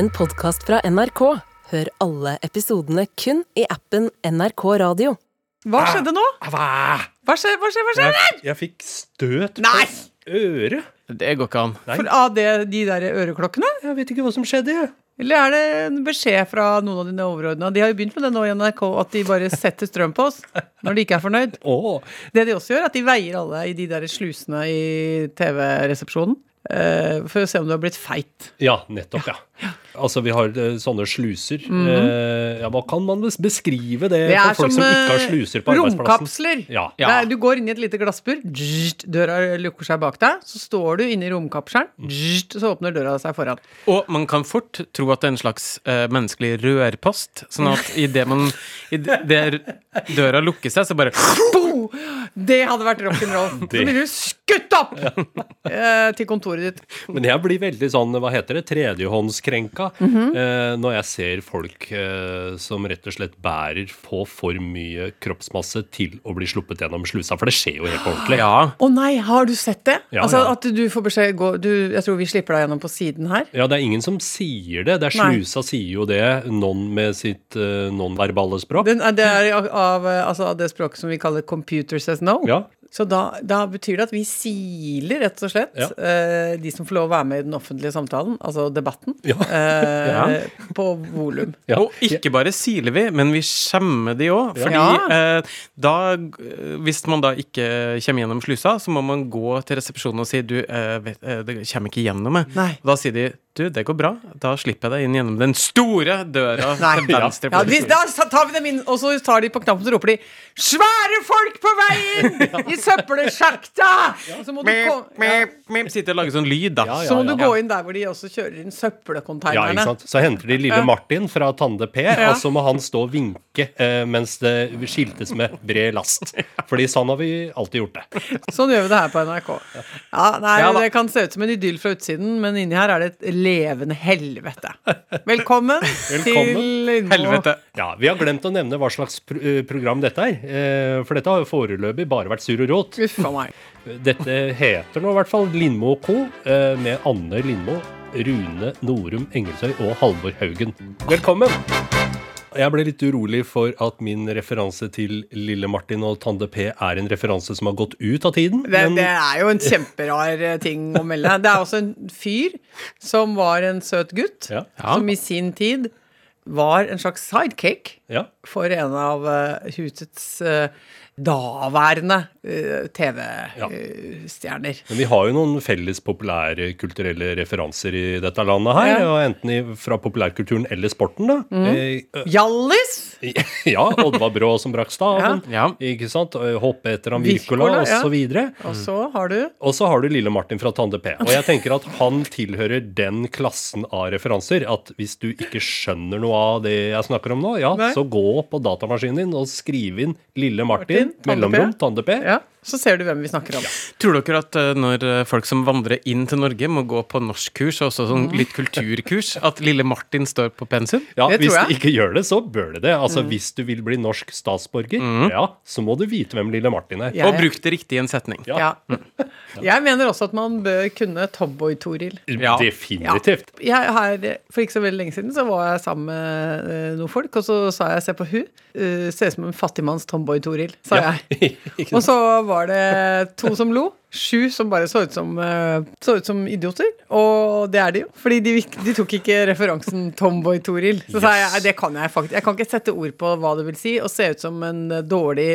en podkast fra NRK. Hør alle episodene kun i appen NRK Radio. Hva skjedde nå? Hva? Hva skjer, hva skjer, hva skjer? Jeg, jeg fikk støt Nei! på øret. Det går ikke an. Nei. For av det, de der øreklokkene? Jeg vet ikke hva som skjedde. jeg. Eller er det en beskjed fra noen av dine overordna? De har jo begynt med det nå i NRK, at de bare setter strøm på oss når de ikke er fornøyd. Oh. Det de også gjør, er at de veier alle i de der slusene i TV-resepsjonen. Uh, for å se om du har blitt feit. Ja, nettopp, ja. Altså, vi har eh, sånne sluser. Eh, ja, hva kan man beskrive det. Det er for folk som som ikke har eh, sluser på arbeidsplassen? romkapsler. Ja. Det er- Du går inn i et lite glassbur, døra lukker seg bak deg. Så står du inne i romkapselen, så åpner døra seg foran. Og man kan fort tro at det er en slags uh, menneskelig rørpost. Sånn at idet man Idet døra lukker seg, så bare Bo! Det hadde vært rock'n'roll. Så Det- blir du skutt opp eh, til kontoret ditt. Men jeg blir veldig sånn, hva heter det, tredjehåndskrenka -hmm. eh, når jeg ser folk eh, som rett og slett bærer på for mye kroppsmasse til å bli sluppet gjennom slusa. For det skjer jo helt ordentlig. ordentlig. Ja. Å nei, har du sett det? Ja, altså ja. At du får beskjed gå, du, Jeg tror vi slipper deg gjennom på siden her. Ja, det er ingen som sier det. Det er Nei. sier jo det, non med sitt uh, nonverbale språk. Den, er- det er av, eh, altså, av det språket som vi kaller 'computer says no'. Ja. Så da, da betyr det at vi siler rett og slett Ja. eh, de som får lov å være med i den offentlige samtalen, altså debatten, Ja. eh, på volum. Ja. Og ikke bare siler vi, men vi skjemmer de òg. Fordi Ja. eh, da eh, Hvis man da ikke kommer gjennom slusa, så må man gå til resepsjonen og si du, eh, vet, eh, det kommer ikke gjennom meg. Nei. Da sier de du, det går bra. Da slipper jeg deg inn gjennom den store døra Nei. til venstre. Ja, vi, da tar vi dem inn, og så tar de på knappen og roper de 'Svære folk på veien! I søppelsjakta!' Så må du, ja, Sitter og lager sånn lyd, da. Ja, ja. så må du gå inn der hvor de også kjører inn Ja, søppelkonteinerne. sant? Så henter de lille Martin fra Tande P, Ja. og så må han stå og vinke eh, mens det skiltes med bred last. Fordi sånn har vi alltid gjort det. Sånn gjør vi det her på NRK. Ja, nei, Ja. Det kan se ut som en idyll fra utsiden, men inni her er det et levende helvete. Velkommen, Velkommen. til Lindmo. Helvete. Ja, Vi har glemt å nevne hva slags eh, program dette er. Eh, For dette har jo foreløpig bare vært surr og rot. Uffa meg. Dette heter nå i hvert fall Lindmo Co. eh, med Anne Lindmo, Rune Norum Engelsøy og Halvor Haugen. Velkommen! Jeg ble litt urolig for at min referanse til Lille Martin og Tande P er en referanse som har gått ut av tiden. Det, men- det er jo en kjemperar eh, ting å melde. Det er også en fyr som var en søt gutt, Ja. Ja. som i sin tid var en slags sidekick Ja. for en av eh, husets eh, daværende uh, TV-stjerner. Men vi har jo noen felles populære kulturelle referanser i dette landet her. Ja. og Enten i, fra populærkulturen eller sporten, da. Eh, Hjallis! Ja, Oddvar Brå som brakk staven. Ja. Ikke sant? Hoppe etter han Wirkola, ja. osv. Og så har du Og så har du lille Martin fra Tande P. Og jeg tenker at han tilhører den klassen av referanser at hvis du ikke skjønner noe av det jeg snakker om nå, ja, Nei. så gå på datamaskinen din og skriv inn Lille Martin, Martin, mellomrom, Tande P. Ja, så ser du hvem vi snakker om. Tror dere at eh, når eh, folk som vandrer inn til Norge, må gå på norskkurs og også sånn litt kulturkurs, at lille Martin står på pensum? Ja, Det Hvis du ikke gjør det, så bør det det. Altså, Hvis du vil bli norsk statsborger, ja, så må du vite hvem lille Martin er. Ja. Og bruk det riktig i en setning. Ja. Ja. Jeg mener også at man bør kunne Tomboy-Toril. Ja. Definitivt. Jeg har, for ikke så veldig lenge siden så var jeg sammen med eh, noen folk, og så sa jeg 'se på hun'. Uh, ser ut som en fattigmanns Tomboy-Toril, sa Ja. jeg. Og så var det to som lo. Sju som bare så ut som, eh, så ut som idioter. Og det er de jo. Fordi de, de tok ikke referansen Tomboy-Toril. Så sa jeg det kan jeg faktisk. Jeg kan ikke sette ord på hva det vil si, og se ut som en eh, dårlig,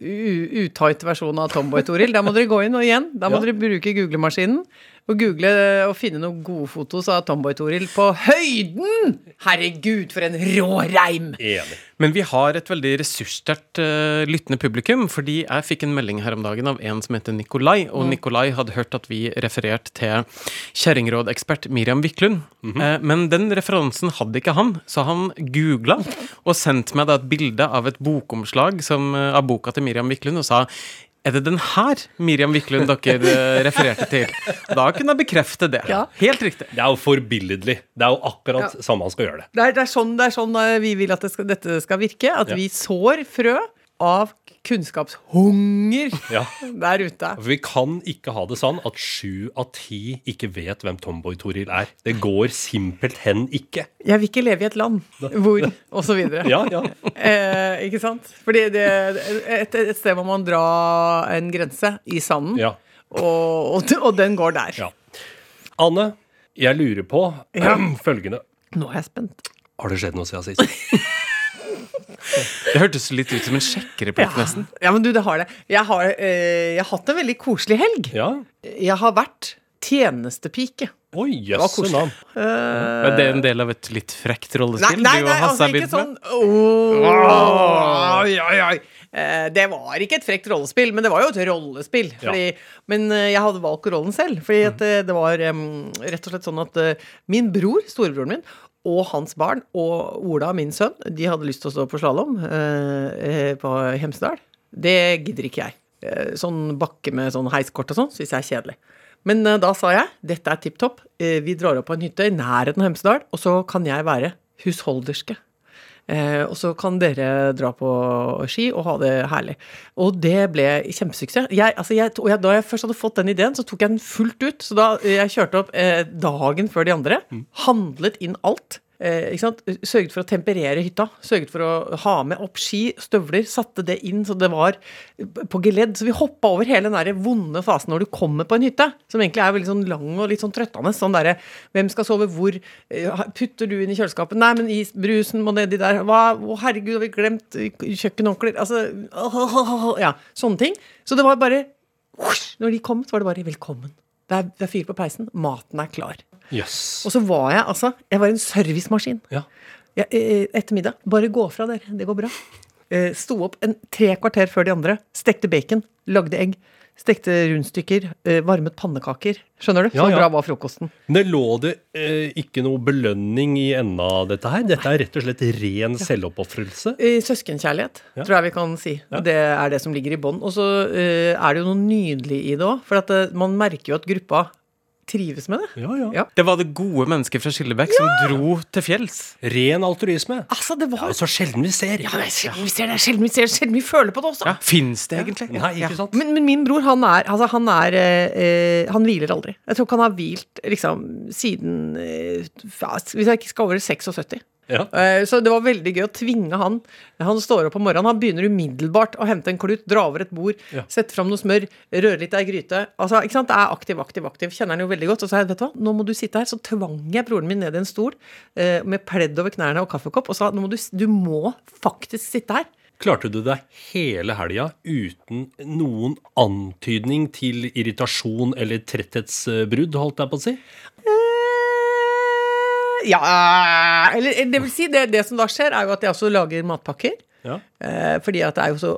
eh, utight versjon av Tomboy-Toril. Da må dere gå inn, og igjen, da må Ja. dere bruke googlemaskinen. Og google og finne noen gode fotos av Tomboy-Toril på høyden! Herregud, for en rå reim! Enig. Men vi har et veldig ressurssterkt uh, lyttende publikum, fordi jeg fikk en melding her om dagen av en som heter Nikolai, og Nikolai hadde hørt at vi refererte til kjerringrådekspert Miriam Wiklund. Eh, men den referansen hadde ikke han, så han googla og sendte meg da et bilde av et bokomslag som, eh, av boka til Miriam Wiklund, og sa er det den her Miriam Wiklund dere eh, refererte til? Da kunne jeg bekrefte det. Ja. Helt riktig. Det er jo forbilledlig. Det er jo akkurat Ja. sånn man skal gjøre det. Det er, det er, sånn, det er sånn vi vil at det skal, dette skal virke. At Ja. vi sår frø av kunnskapshunger Ja. der ute. For vi kan ikke ha det sånn at sju av ti ikke vet hvem Tomboy-Toril er. Det går simpelthen ikke. Jeg vil ikke leve i et land hvor Og så videre. Ja, ja. Eh, ikke sant? Fordi det, et, et sted må man dra en grense i sanden, ja. og, og, og den går der. ja. Anne, jeg lurer på følgende. Nå er jeg spent. Har det skjedd noe siden sist? Det hørtes litt ut som en sjekkereplikk, nesten. Ja, men du, det har det. Jeg har, eh, jeg har hatt en veldig koselig helg. Ja. Jeg har vært tjenestepike. Oi, jøsse navn. Uh, Er det en del av et litt frekt rollespill? nei, nei, nei altså ikke sånn oh, Oi, oi, oi. Eh, Det var ikke et frekt rollespill, men det var jo et rollespill. Ja. Fordi, Men eh, jeg hadde valgt rollen selv. Fordi at eh, det var em, rett og slett sånn at eh, min bror, storebroren min, og hans barn og Ola, min sønn, de hadde lyst til å stå på slalåm på Hemsedal. Det gidder ikke jeg. Eh, Sånn bakke med sånn heiskort og sånn syns jeg er kjedelig. Men eh, da sa jeg dette er tipp topp. Eh, Vi drar opp på en hytte i nærheten av Hemsedal, og så kan jeg være husholderske. Eh, og så kan dere dra på ski og ha det herlig. Og det ble kjempesuksess. Jeg, altså jeg, og jeg, da jeg først hadde fått den ideen, så tok jeg den fullt ut. Så da jeg kjørte opp eh, dagen før de andre, handlet inn alt. Eh? Sørget for å temperere hytta. Sørget for å ha med opp ski, støvler. Satte det inn så det var på geledd. Så vi hoppa over hele den der vonde fasen når du kommer på en hytte, som egentlig er veldig sånn lang og litt sånn trøttende. Sånn derre Hvem skal sove hvor? Eh, Putter du inn i kjøleskapet? Nei, men is, brusen må nedi der. Hva? Å, herregud, har vi glemt kjøkkenhåndklær? Altså Ja, sånne ting. Så det var bare Når de kom, så var det bare velkommen. Det er, det er fyr på peisen. Maten er klar. Jøss. Og så var jeg altså Jeg var en servicemaskin. Ja. Jeg, eh, etter middag. Bare gå fra dere. Det går bra. Eh, Sto opp en tre kvarter før de andre. Stekte bacon. Lagde egg. Stekte rundstykker. eh, Varmet pannekaker. Skjønner du? Så ja. bra var frokosten. Men det lå det eh, ikke noe belønning i enden av dette her? Dette er rett og slett ren selvoppofrelse? Eh, Søskenkjærlighet, Ja. tror jeg vi kan si. Det er det som ligger i bånn. Og så eh, er det jo noe nydelig i det òg. For at, eh, man merker jo at gruppa trives med det. Ja, ja. Ja. Det var det gode mennesket fra Skillebekk som dro til fjells. Ren altruisme. Altså, det var så sjelden vi ser. Ja, det er sjelden vi ser det. Sjelden vi ser det. Sjelden vi føler på det også. Ja, Fins det egentlig? Nei, ikke sant? Men, men min bror, han er, altså, han, er eh, eh, han hviler aldri. Jeg tror ikke han har hvilt liksom siden eh, Hvis jeg ikke skal over 76. Ja. Eh, Så det var veldig gøy å tvinge han. Han står opp om morgenen, han begynner umiddelbart å hente en klut, dra over et bord, Ja. sette fram noe smør, røre litt ei gryte. Altså, ikke sant? Det er aktiv, aktiv, aktiv. Kjenner han jo veldig godt. Og så sa jeg, vet du hva, nå må du sitte her. Så tvang jeg broren min ned i en stol eh, med pledd over knærne og kaffekopp og sa nå må du, du må faktisk sitte her. Klarte du deg hele helga uten noen antydning til irritasjon eller tretthetsbrudd, holdt jeg på å si? Eh, Ja Eller eller det vil si, det, det som da skjer, er jo at jeg også lager matpakker. Ja. Eh, fordi at det er jo så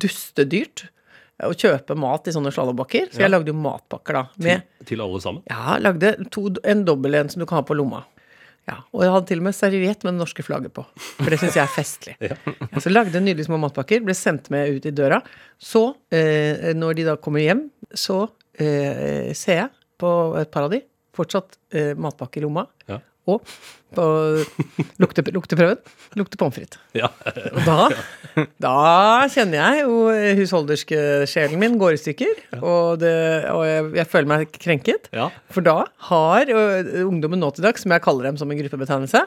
dustedyrt å kjøpe mat i sånne slalåmbakker. Så Ja. jeg lagde jo matpakker da. Med, Til alle sammen? ja, lagde to, en dobbel en som du kan ha på lomma. Ja, og jeg hadde til og med serviett med det norske flagget på. For det syns jeg er festlig. Ja. Ja, så lagde jeg nydelige små matpakker, ble sendt med ut i døra. Så, eh, når de da kommer hjem, så eh, ser jeg på et par av de fortsatt eh, matpakke i lomma. Ja. Og på lukte, lukteprøven lukter pommes frites. Ja. Og da, da kjenner jeg jo husholderske-sjelen min går i stykker. Og, det, og jeg, jeg føler meg krenket. ja. For da har ungdommen nå til dags, som jeg kaller dem som en gruppebetegnelse,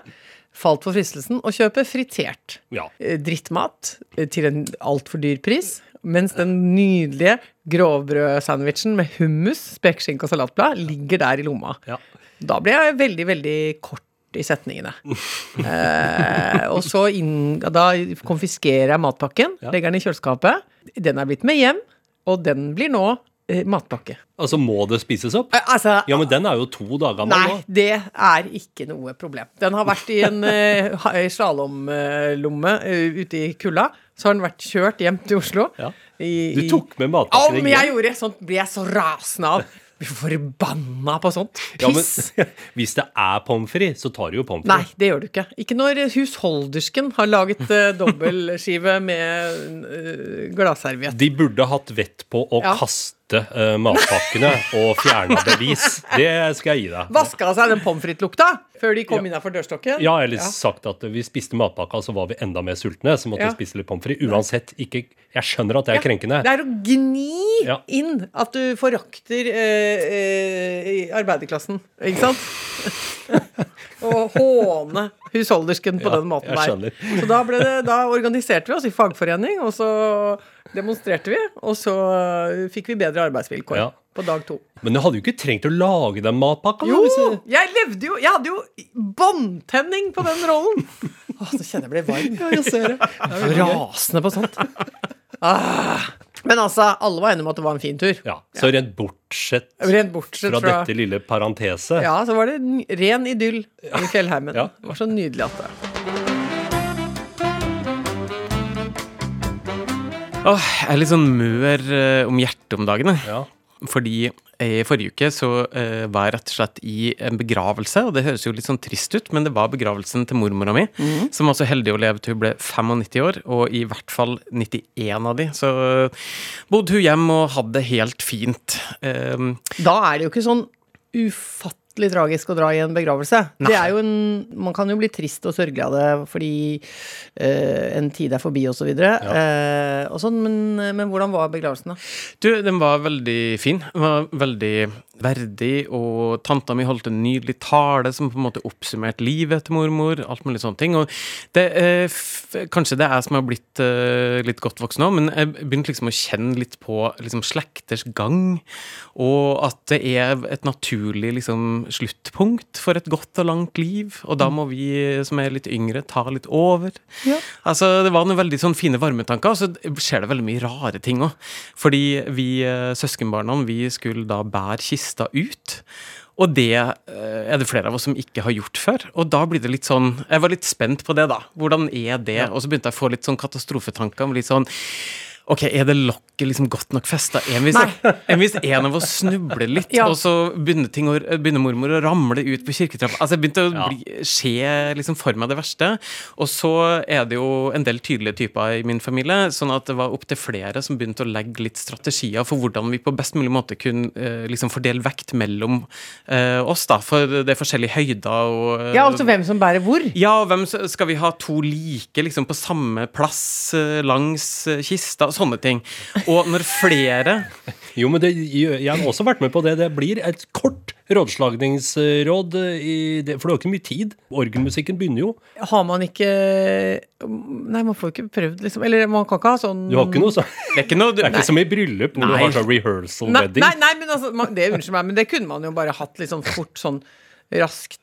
falt for fristelsen å kjøpe fritert ja. drittmat til en altfor dyr pris. Mens den nydelige grovbrødsandwichen med hummus, spekeskinke og salatblad ligger der i lomma. ja. Da blir jeg veldig, veldig kort i setningene. eh, og så inn, da konfiskerer jeg matpakken, Ja. legger den i kjøleskapet. Den er blitt med hjem, og den blir nå eh, matpakke. Altså, må det spises opp? Eh, altså, Ja, men den er jo to dager gammel Nei, nå. det er ikke noe problem. Den har vært i en uh, slalåmlomme uh, ute i kulda. Så har den vært kjørt hjem til Oslo. Ja. I, Du tok med matpakken men jeg gjorde sånt blir jeg så rasende av. Blir forbanna på sånt. Ja, men hvis det er pommes frites, så tar du jo pommes Nei, det gjør du ikke. Ikke når husholdersken har laget uh, dobbeltskive med uh, gladserviett. De burde hatt vett på å Ja. kaste eh, matpakkene og fjerna bevis. Det skal jeg gi deg. Vaska seg den pommes frites-lukta før de kom innafor dørstokken? Ja, eller sagt at vi spiste matpakka, så var vi enda mer sultne, så måtte Ja. vi spise litt pommes frites. Uansett, ikke Jeg skjønner at det er krenkende. Det er å gni Ja. inn at du forakter uh, uh, arbeiderklassen, ikke sant? og håne husholdersken på Ja, den måten der. Så da, det, da organiserte vi oss i fagforening, og så demonstrerte vi, og så eh, fikk vi bedre arbeidsvilkår Ja. på dag to. Men du hadde jo ikke trengt å lage den matpakka. Jo! hvis Jeg levde jo Jeg hadde jo båndtenning på den rollen. Åh, så kjenner jeg ble varm. Ja, jeg ser det. Jeg rasende på sånt. Ah. Men altså, alle var enige om at det var en fin tur. Ja, Så rent bortsett Rent bortsett fra fra, dette lille parenteset Ja, så var det en ren idyll i fjellheimen. Ja. Det var så nydelig at det Åh, jeg er litt sånn mør eh, om hjertet om dagene. Ja. Fordi i forrige uke så uh, var jeg rett og slett i en begravelse, og det høres jo litt sånn trist ut, men det var begravelsen til mormora mi, som var så heldig å leve til hun ble 95 år, og i hvert fall 91 av de. Så bodde hun hjem og hadde det helt fint. Um, Da er det jo ikke sånn ufattelig tragisk å dra i en begravelse. Det er jo en, man kan jo bli trist og sørgelig av det fordi eh, en tid er forbi og så videre. Eh, og sånn, men, men hvordan var begravelsen, da? Du, den var veldig fin. Den var veldig verdig, og tanta mi holdt en nydelig tale som på en måte oppsummerte livet til mormor, alt mulig sånne ting. Og det, eh, kanskje det er jeg som har blitt eh, litt godt voksen nå, men jeg begynte liksom å kjenne litt på liksom slekters gang, og at det er et naturlig liksom sluttpunkt for et godt og langt liv, og da må vi som er litt yngre, ta litt over. Ja. Altså, det var noen veldig sånn fine varmetanker, og så skjer det veldig mye rare ting òg. Fordi vi eh, søskenbarna, vi skulle da bære kista ut. Og det eh, er det flere av oss som ikke har gjort før. Og da blir det litt sånn Jeg var litt spent på det, da. Hvordan er det? Og så begynte jeg å få litt sånn katastrofetanker. om Litt sånn Ok, er det lokket liksom godt nok festa? Enn hvis, hvis en av oss snubler litt, Ja. og så begynner, ting å, begynner mormor å ramle ut på kirketrappa? Altså, jeg begynte å Ja. bli, se liksom for meg det verste. Og så er det jo en del tydelige typer i min familie, sånn at det var opptil flere som begynte å legge litt strategier for hvordan vi på best mulig måte kunne eh, liksom fordele vekt mellom eh, oss, da. For det er forskjellige høyder og eh, Ja, altså hvem som bærer hvor? ja, hvem skal vi ha to like liksom på samme plass eh, langs eh, kista? Sånne ting. Og når flere Jo, men det, jeg har også vært med på det. Det blir et kort rådslagningsråd, i det, for det har ikke mye tid. Orgelmusikken begynner jo. Har man ikke Nei, man får jo ikke prøvd, liksom. Eller man kan ikke ha sånn Du har ikke noe sånn Det er ikke noe Det er ikke som i bryllup hvor Nei. du har sånn rehearsal Nei, wedding. nei, nei, men altså, man, det unnskyld meg, men det kunne man jo bare hatt litt sånn fort, sånn raskt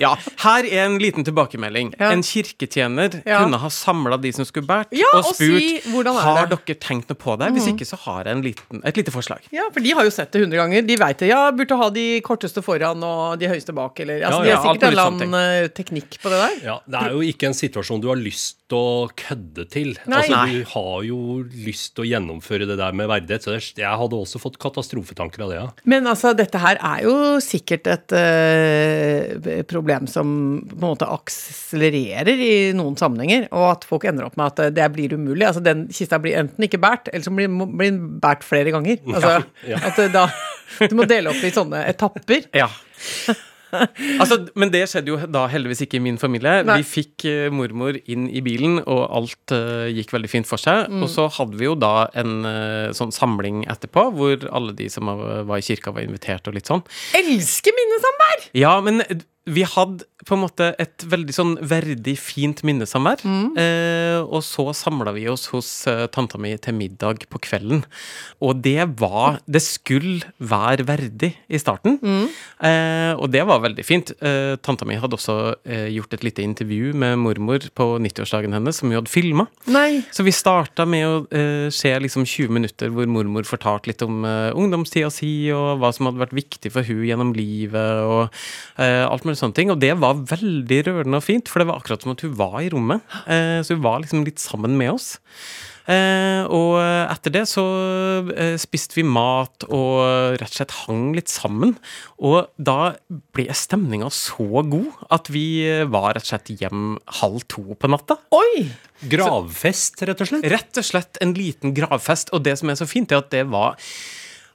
Ja, her er en liten tilbakemelding. Ja. En kirketjener Ja. kunne ha samla de som skulle båret, Ja, og og spurt si, er har det?» dere tenkt noe på det. Hvis ikke så har jeg en liten, et lite forslag. Ja, for de har jo sett det hundre ganger. De veit det. Ja, burde ha de korteste foran og de høyeste bak, eller altså, Ja, De har sikkert en eller annen eh, teknikk på det der. Ja, Det er jo ikke en situasjon du har lyst å kødde til. Nei. Altså, Nei. Du har jo lyst til å gjennomføre det der med verdighet. Så jeg hadde også fått katastrofetanker av det. Ja. Men altså, dette her er jo sikkert et uh, problem som på en måte akselererer i noen sammenhenger, og at folk ender opp med at det blir umulig. Altså, den kista blir enten ikke båret, eller så blir den båret flere ganger. Altså, Ja, ja. At da Du må dele opp i sånne etapper. Ja. altså, men det skjedde jo da heldigvis ikke i min familie. Nei. Vi fikk uh, mormor inn i bilen, og alt uh, gikk veldig fint for seg. Mm. Og så hadde vi jo da en uh, sånn samling etterpå, hvor alle de som var i kirka, var invitert og litt sånn. Elsker minnesamvær! Ja, men vi hadde på en måte et veldig sånn verdig, fint minnesamvær. Eh, og så samla vi oss hos eh, tanta mi til middag på kvelden. Og det var Det skulle være verdig i starten. Eh, og det var veldig fint. Eh, tanta mi hadde også eh, gjort et lite intervju med mormor på 90-årsdagen hennes, som hun hadde filma. Så vi starta med å eh, se liksom 20 minutter hvor mormor fortalte litt om eh, ungdomstida si, og hva som hadde vært viktig for hun gjennom livet, og eh, alt mulig sånne ting. Og det var veldig rørende og fint, for det var akkurat som at hun var i rommet. Eh, så hun var liksom litt sammen med oss. Eh, og etter det så eh, spiste vi mat og rett og slett hang litt sammen. Og da ble stemninga så god at vi var rett og slett hjem halv to på natta. Oi! Gravfest, rett og slett. Rett og slett en liten gravfest. Og det som er så fint, er at det var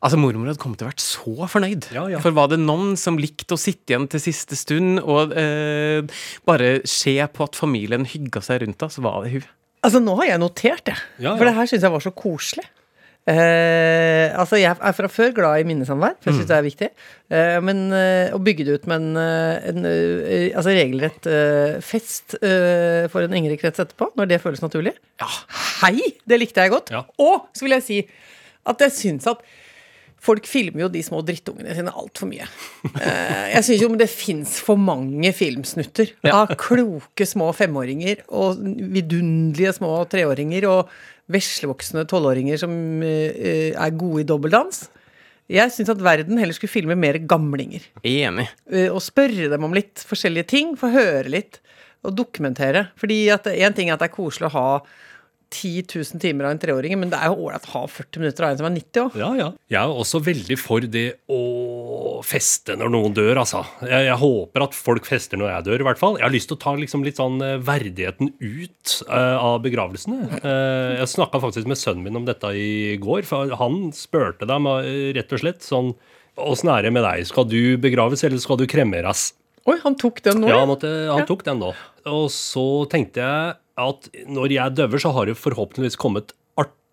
Altså, Mormor hadde kommet til å vært så fornøyd. Ja, ja. For var det noen som likte å sitte igjen til siste stund og eh, bare se på at familien hygga seg rundt henne, så var det hun. Altså, nå har jeg notert det. Ja, ja. For det her syns jeg var så koselig. Eh, altså, jeg er fra før glad i minnesamvær, for jeg Mm. det er viktig. Eh, men eh, å bygge det ut med en, eh, en eh, altså regelrett eh, fest eh, for en engere krets etterpå, når det føles naturlig Ja. Hei! Det likte jeg godt. Ja. Og så vil jeg si at jeg syns at Folk filmer jo de små drittungene sine altfor mye. Eh, jeg syns jo det fins for mange filmsnutter av kloke små femåringer og vidunderlige små treåringer og veslevoksne tolvåringer som eh, er gode i dobbeldans. Jeg syns at verden heller skulle filme mer gamlinger. Enig. Eh, og spørre dem om litt forskjellige ting, få høre litt, og dokumentere. Fordi én ting er at det er koselig å ha 10 000 timer av en treåring, men det er jo ålreit å ha 40 minutter av en som er 90 òg. Ja, ja. Jeg er også veldig for det å feste når noen dør, altså. Jeg, jeg håper at folk fester når jeg dør, i hvert fall. Jeg har lyst til å ta liksom litt sånn eh, verdigheten ut uh, av begravelsene. Uh, jeg snakka faktisk med sønnen min om dette i går, for han spurte dem rett og slett sånn Åssen er det med deg? Skal du begraves, eller skal du kremeres? Oi, han tok den nå, Ja, ja. han, måtte, han tok den da. Og så tenkte jeg at når jeg døver, så har det forhåpentligvis kommet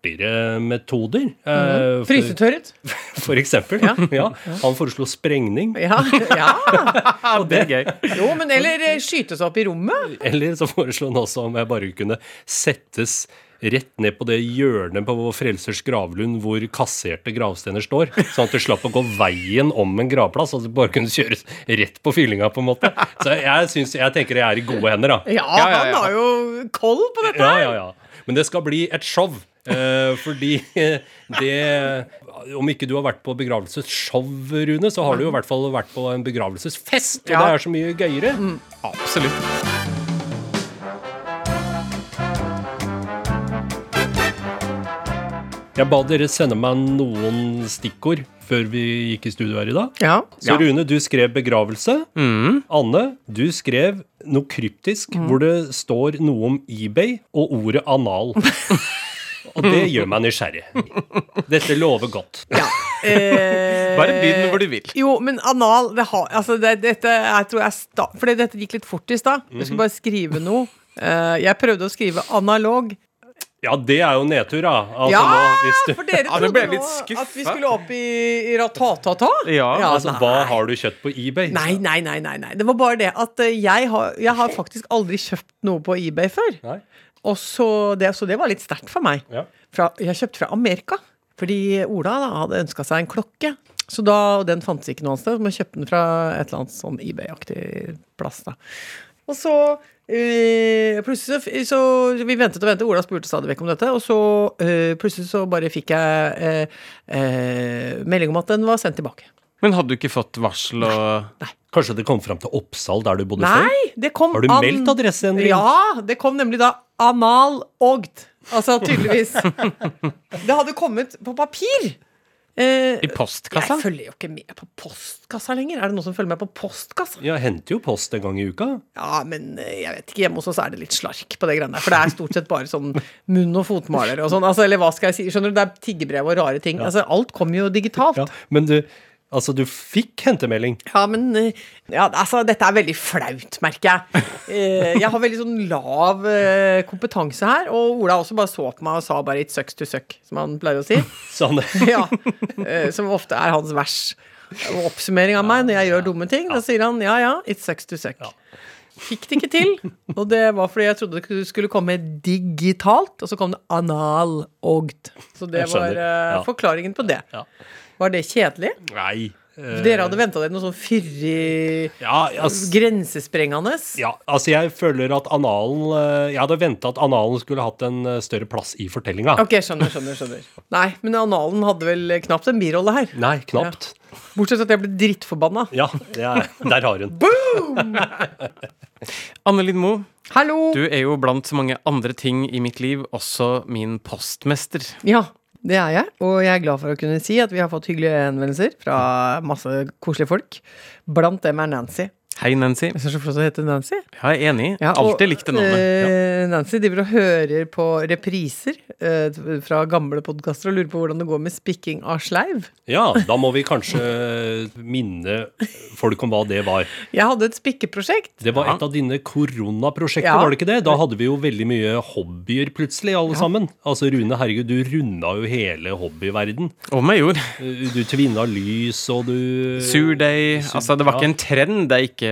artigere metoder. Mm. Frysetørret. for eksempel. Ja. Han foreslo sprengning. Ja, ja. Og det, er gøy. Jo, men eller skytes skyte seg opp i rommet. eller så foreslo han også om jeg bare kunne settes rett ned på det hjørnet på Vår Frelsers gravlund hvor kasserte gravstener står, sånn at du slapp å gå veien om en gravplass, Altså bare kunne kjøres rett på fyllinga, på en måte. Så jeg, synes, jeg tenker jeg er i gode hender, da. Ja, Ja, ja, han har jo koll på dette. Ja, ja, ja. Men det skal bli et show. Eh, fordi det Om ikke du har vært på begravelsesshow, Rune, så har du jo i hvert fall vært på en begravelsesfest, og Ja. det er så mye gøyere. Absolutt. Jeg ba dere sende meg noen stikkord før vi gikk i studio her i dag. Ja. Så Rune, du skrev begravelse. Mm. Anne, du skrev noe kryptisk hvor det står noe om eBay og ordet anal. Og det gjør meg nysgjerrig. Dette lover godt. ja. Eh, Bare begynn hvor du vil. Jo, men anal det har, altså det, Dette jeg tror jeg sta, Fordi dette gikk litt fort i stad. Jeg Mhm. skulle bare skrive noe. Uh, jeg prøvde å skrive analog. Ja, det er jo nedtur, da. Altså, ja! nå, hvis du, For dere trodde nå at vi skulle opp i, i ratatata. Ja, altså, hva har du kjøpt på eBay? Nei, nei, nei, nei, nei. Det var bare det at eh, jeg har, jeg har faktisk aldri kjøpt noe på eBay før. Nei? Og så det, så det var litt sterkt for meg. Ja. Fra, jeg kjøpte fra Amerika. Fordi Ola da, hadde ønska seg en klokke. Så da, og den fantes ikke noe annet sted, men jeg kjøpte den fra et eller annet sånn eBay-aktig plass. da. Og så eh, plutselig så, så Vi ventet og ventet, Ola spurte stadig vekk om dette. Og så uh, plutselig så bare fikk jeg uh, eh, melding om at den var sendt tilbake. Men hadde du ikke fått varsel og Kanskje det kom fram til Oppsal, der du bodde før? Nei, det kom Har du an- meldt adresseendring? Ja, det kom nemlig da anal-ogd. Altså tydeligvis. det hadde kommet på papir. Eh, i postkassa? jeg følger jo ikke med på postkassa lenger. Er det noen som følger med på postkassa? Jeg henter jo post en gang i uka. Ja, men eh, jeg vet ikke. Hjemme hos oss er det litt slark på det greiene der. For det er stort sett bare sånn munn- og fotmalere og sånn. Altså, eller hva skal jeg si? Skjønner du, det er tiggebrev og rare ting. Altså, alt kommer jo digitalt. Ja, men du, altså, du fikk hentemelding. Ja, men eh, ja, altså, dette er veldig flaut, merker jeg. Eh, Jeg har veldig sånn lav eh, kompetanse her, og Ola også bare så på meg og sa bare 'it sucks to suck', som han pleier å si. Sånn. Ja, eh, Som ofte er hans vers oppsummering av meg når jeg gjør dumme ting. Da sier han 'ja ja, it sucks to suck'. Fikk det ikke til, og det var fordi jeg trodde det skulle komme digitalt, og så kom det anal-ogd. Så det var eh, ja. forklaringen på det. Ja. Var det kjedelig? Nei. eh, Dere hadde venta dere noe sånn fyrig Ja, altså, Grensesprengende? ja, altså jeg føler at analen eh, Jeg hadde venta at analen skulle hatt en større plass i fortellinga. Ok, skjønner, skjønner. skjønner Nei, men analen hadde vel knapt en birolle her. Nei, knapt. Bortsett fra at jeg ble drittforbanna. Ja, er, der har hun. Boom! Boom! Anne Lindmo, Hallo! du er jo blant så mange andre ting i mitt liv også min postmester. Ja, det er jeg. Og jeg er glad for å kunne si at vi har fått hyggelige henvendelser fra masse koselige folk. Blant dem er Nancy. Hei, Nancy. Jeg synes det er så flott å hete Nancy. Ja, Jeg er enig. Ja, Alltid og, likt det navnet. Ja. Nancy driver og hører på repriser eh, fra gamle podkaster og lurer på hvordan det går med spikking av sleiv. Ja, da må vi kanskje minne folk om hva det var. Jeg hadde et spikkeprosjekt. Det var et av dine koronaprosjekter, Ja. var det ikke det? Da hadde vi jo veldig mye hobbyer plutselig, alle sammen. Altså Rune, herregud, du runda jo hele hobbyverden. Om jeg gjorde. Eh, Du tvinna lys, og du Surdeig. Sur- Altså, det var ikke en trend jeg ikke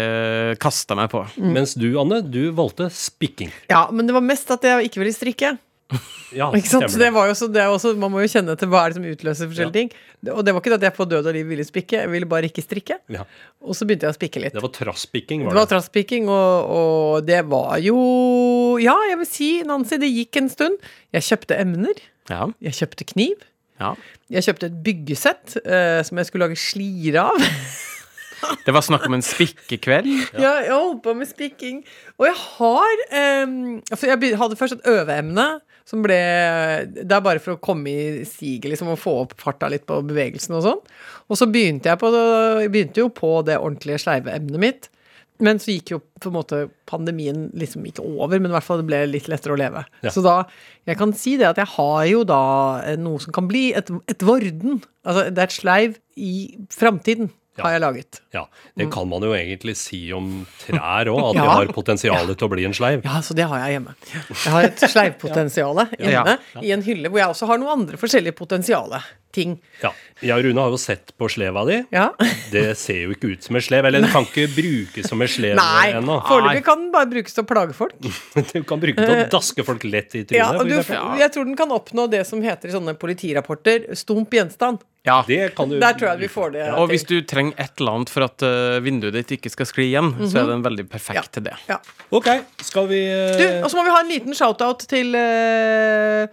kasta meg på. Mens du, Anne, du valgte spikking. Ja, men det var mest at jeg ikke ville strikke. Ja, Ikke sant? Så det var jo også, det er også, man må jo kjenne til hva er det som utløser forskjellige ting. Og det var ikke det at jeg på død og liv ville spikke, jeg ville bare ikke strikke. Ja. Og så begynte jeg å spikke litt. Det var trasspikking, Det var var det? trasspikking, og, og det var jo Ja, jeg vil si, Nancy, det gikk en stund. Jeg kjøpte emner. Ja. Jeg kjøpte kniv. ja. Jeg kjøpte et byggesett eh, som jeg skulle lage slire av. Det var snakk om en spikkekveld. Ja. jeg holdt på med spikking. Og jeg har um, altså jeg hadde først et øveemne som ble Det er bare for å komme i siget, liksom, og få opp farta litt på bevegelsen og sånn. Og så begynte jeg på begynte jo på det ordentlige sleiveemnet mitt. Men så gikk jo på en måte pandemien liksom ikke over, men i hvert fall det ble litt lettere å leve. Ja. Så da Jeg kan si det at jeg har jo da eh, noe som kan bli et, et vorden. Altså det er et sleiv i framtiden, Ja. har jeg laget. Ja, Det kan man jo egentlig si om trær òg, at de Mm. Har potensial til å bli en sleiv. Ja, så det har jeg hjemme. Jeg har et sleivpotensial inne Ja. i en hylle hvor jeg også har noen andre forskjellige potensiale ting. Ja. ja, Rune har jo sett på sleva di. Ja. Det ser jo ikke ut som en slev. Eller det kan ikke brukes som en slev Nei, ennå. foreløpig kan den bare brukes til å plage folk. Du kan bruke den til å daske folk lett i trynet. Ja, og du, jeg tror den kan oppnå det som heter i sånne politirapporter stump gjenstand. Ja. Det kan du Der tror jeg vi får det Og hvis du trenger et eller annet for at uh, vinduet ditt ikke skal skli igjen, så er den veldig perfekt til det. Ja. Ok, skal vi uh... Du, og så må vi ha en liten shout-out til uh...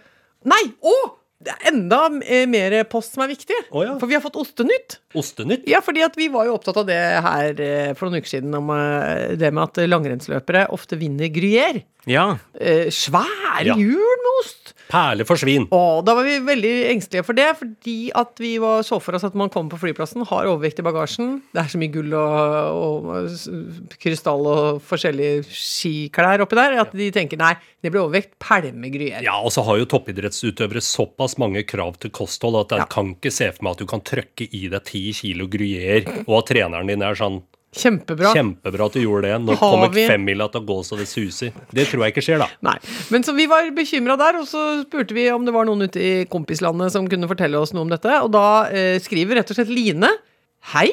Nei! Å! Det er enda eh, mer post som er viktig. Oh, ja. For vi har fått Ostenytt. Ostenytt? Ja, fordi at vi var jo opptatt av det her eh, for noen uker siden, om eh, det med at langrennsløpere ofte vinner Gruyère. Ja. Eh, svære Ja. hjul med ost! Perle for svin. Å, da var vi veldig engstelige for det, fordi at vi var, så for oss at man kommer på flyplassen, har overvekt i bagasjen. Det er så mye gull og, og krystall og forskjellige skiklær oppi der, at de tenker nei, det blir overvekt. Pælme Gruyère. Ja, og så har jo toppidrettsutøvere såpass mange krav til kosthold at jeg Ja. kan ikke se for meg at du kan trøkke i deg ti kilo gryer, og at treneren din er sånn Kjempebra. Kjempebra at du gjorde det. Nå Har kommer femmila til å gå så det suser. Det tror jeg ikke skjer, da. Nei. Men så vi var bekymra der, og så spurte vi om det var noen ute i kompislandet som kunne fortelle oss noe om dette. Og da eh, skriver rett og slett Line Hei!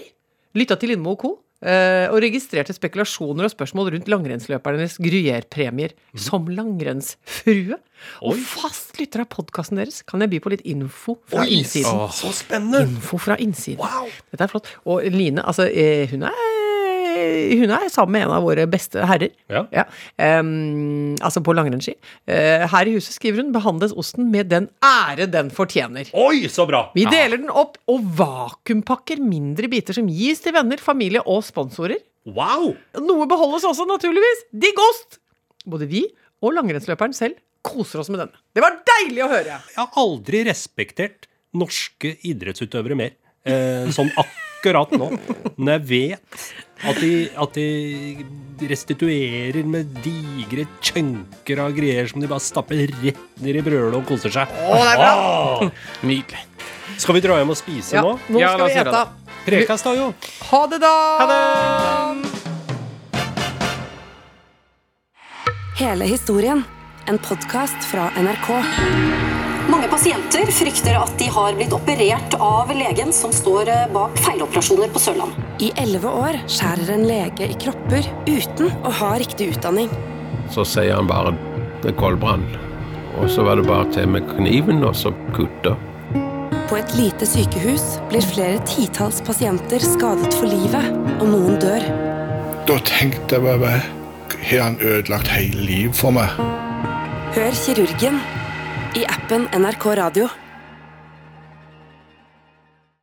Lytta til Lindmo og co. Eh, og registrerte spekulasjoner og spørsmål rundt langrennsløpernes Gruyère-premier som langrennsfrue. Og fast lytter av podkasten deres kan jeg by på litt info fra Oi, innsiden. så, så spennende! Info fra innsiden. Wow. Dette er flott. Og Line, altså, eh, hun er hun er sammen med en av våre beste herrer. Ja. Em, altså på langrennsski. Uh, her i huset, skriver hun, behandles osten med den ære den fortjener. Oi, så bra! Vi deler den opp og vakuumpakker mindre biter som gis til venner, familie og sponsorer. Wow! Noe beholdes også, naturligvis. Digg ost! Både vi og langrennsløperen selv koser oss med denne. Det var deilig å høre! Jeg har aldri respektert norske idrettsutøvere mer. Eh, sånn akkurat nå. Når jeg vet at de, at de restituerer med digre chunker av greier som de bare stapper rett ned i brølet og koser seg. Å, det er bra! Nydelig. Skal vi dra hjem og spise Ja, nå? nå Ja, skal vi ete. Prekas, da, jo. Ha det, da! Ha det! Hele historien. En podkast fra NRK. Mange pasienter frykter at de har blitt operert av legen som står eh, bak feiloperasjoner på Sørlandet. I elleve år skjærer en lege i kropper uten å ha riktig utdanning. Så sier han bare det er koldbrann. Og så var det bare til med kniven og så kutte. På et lite sykehus blir flere titalls pasienter skadet for livet, og noen dør. Da tenkte jeg bare Har han ødelagt hele livet for meg? Hør kirurgen i appen NRK Radio.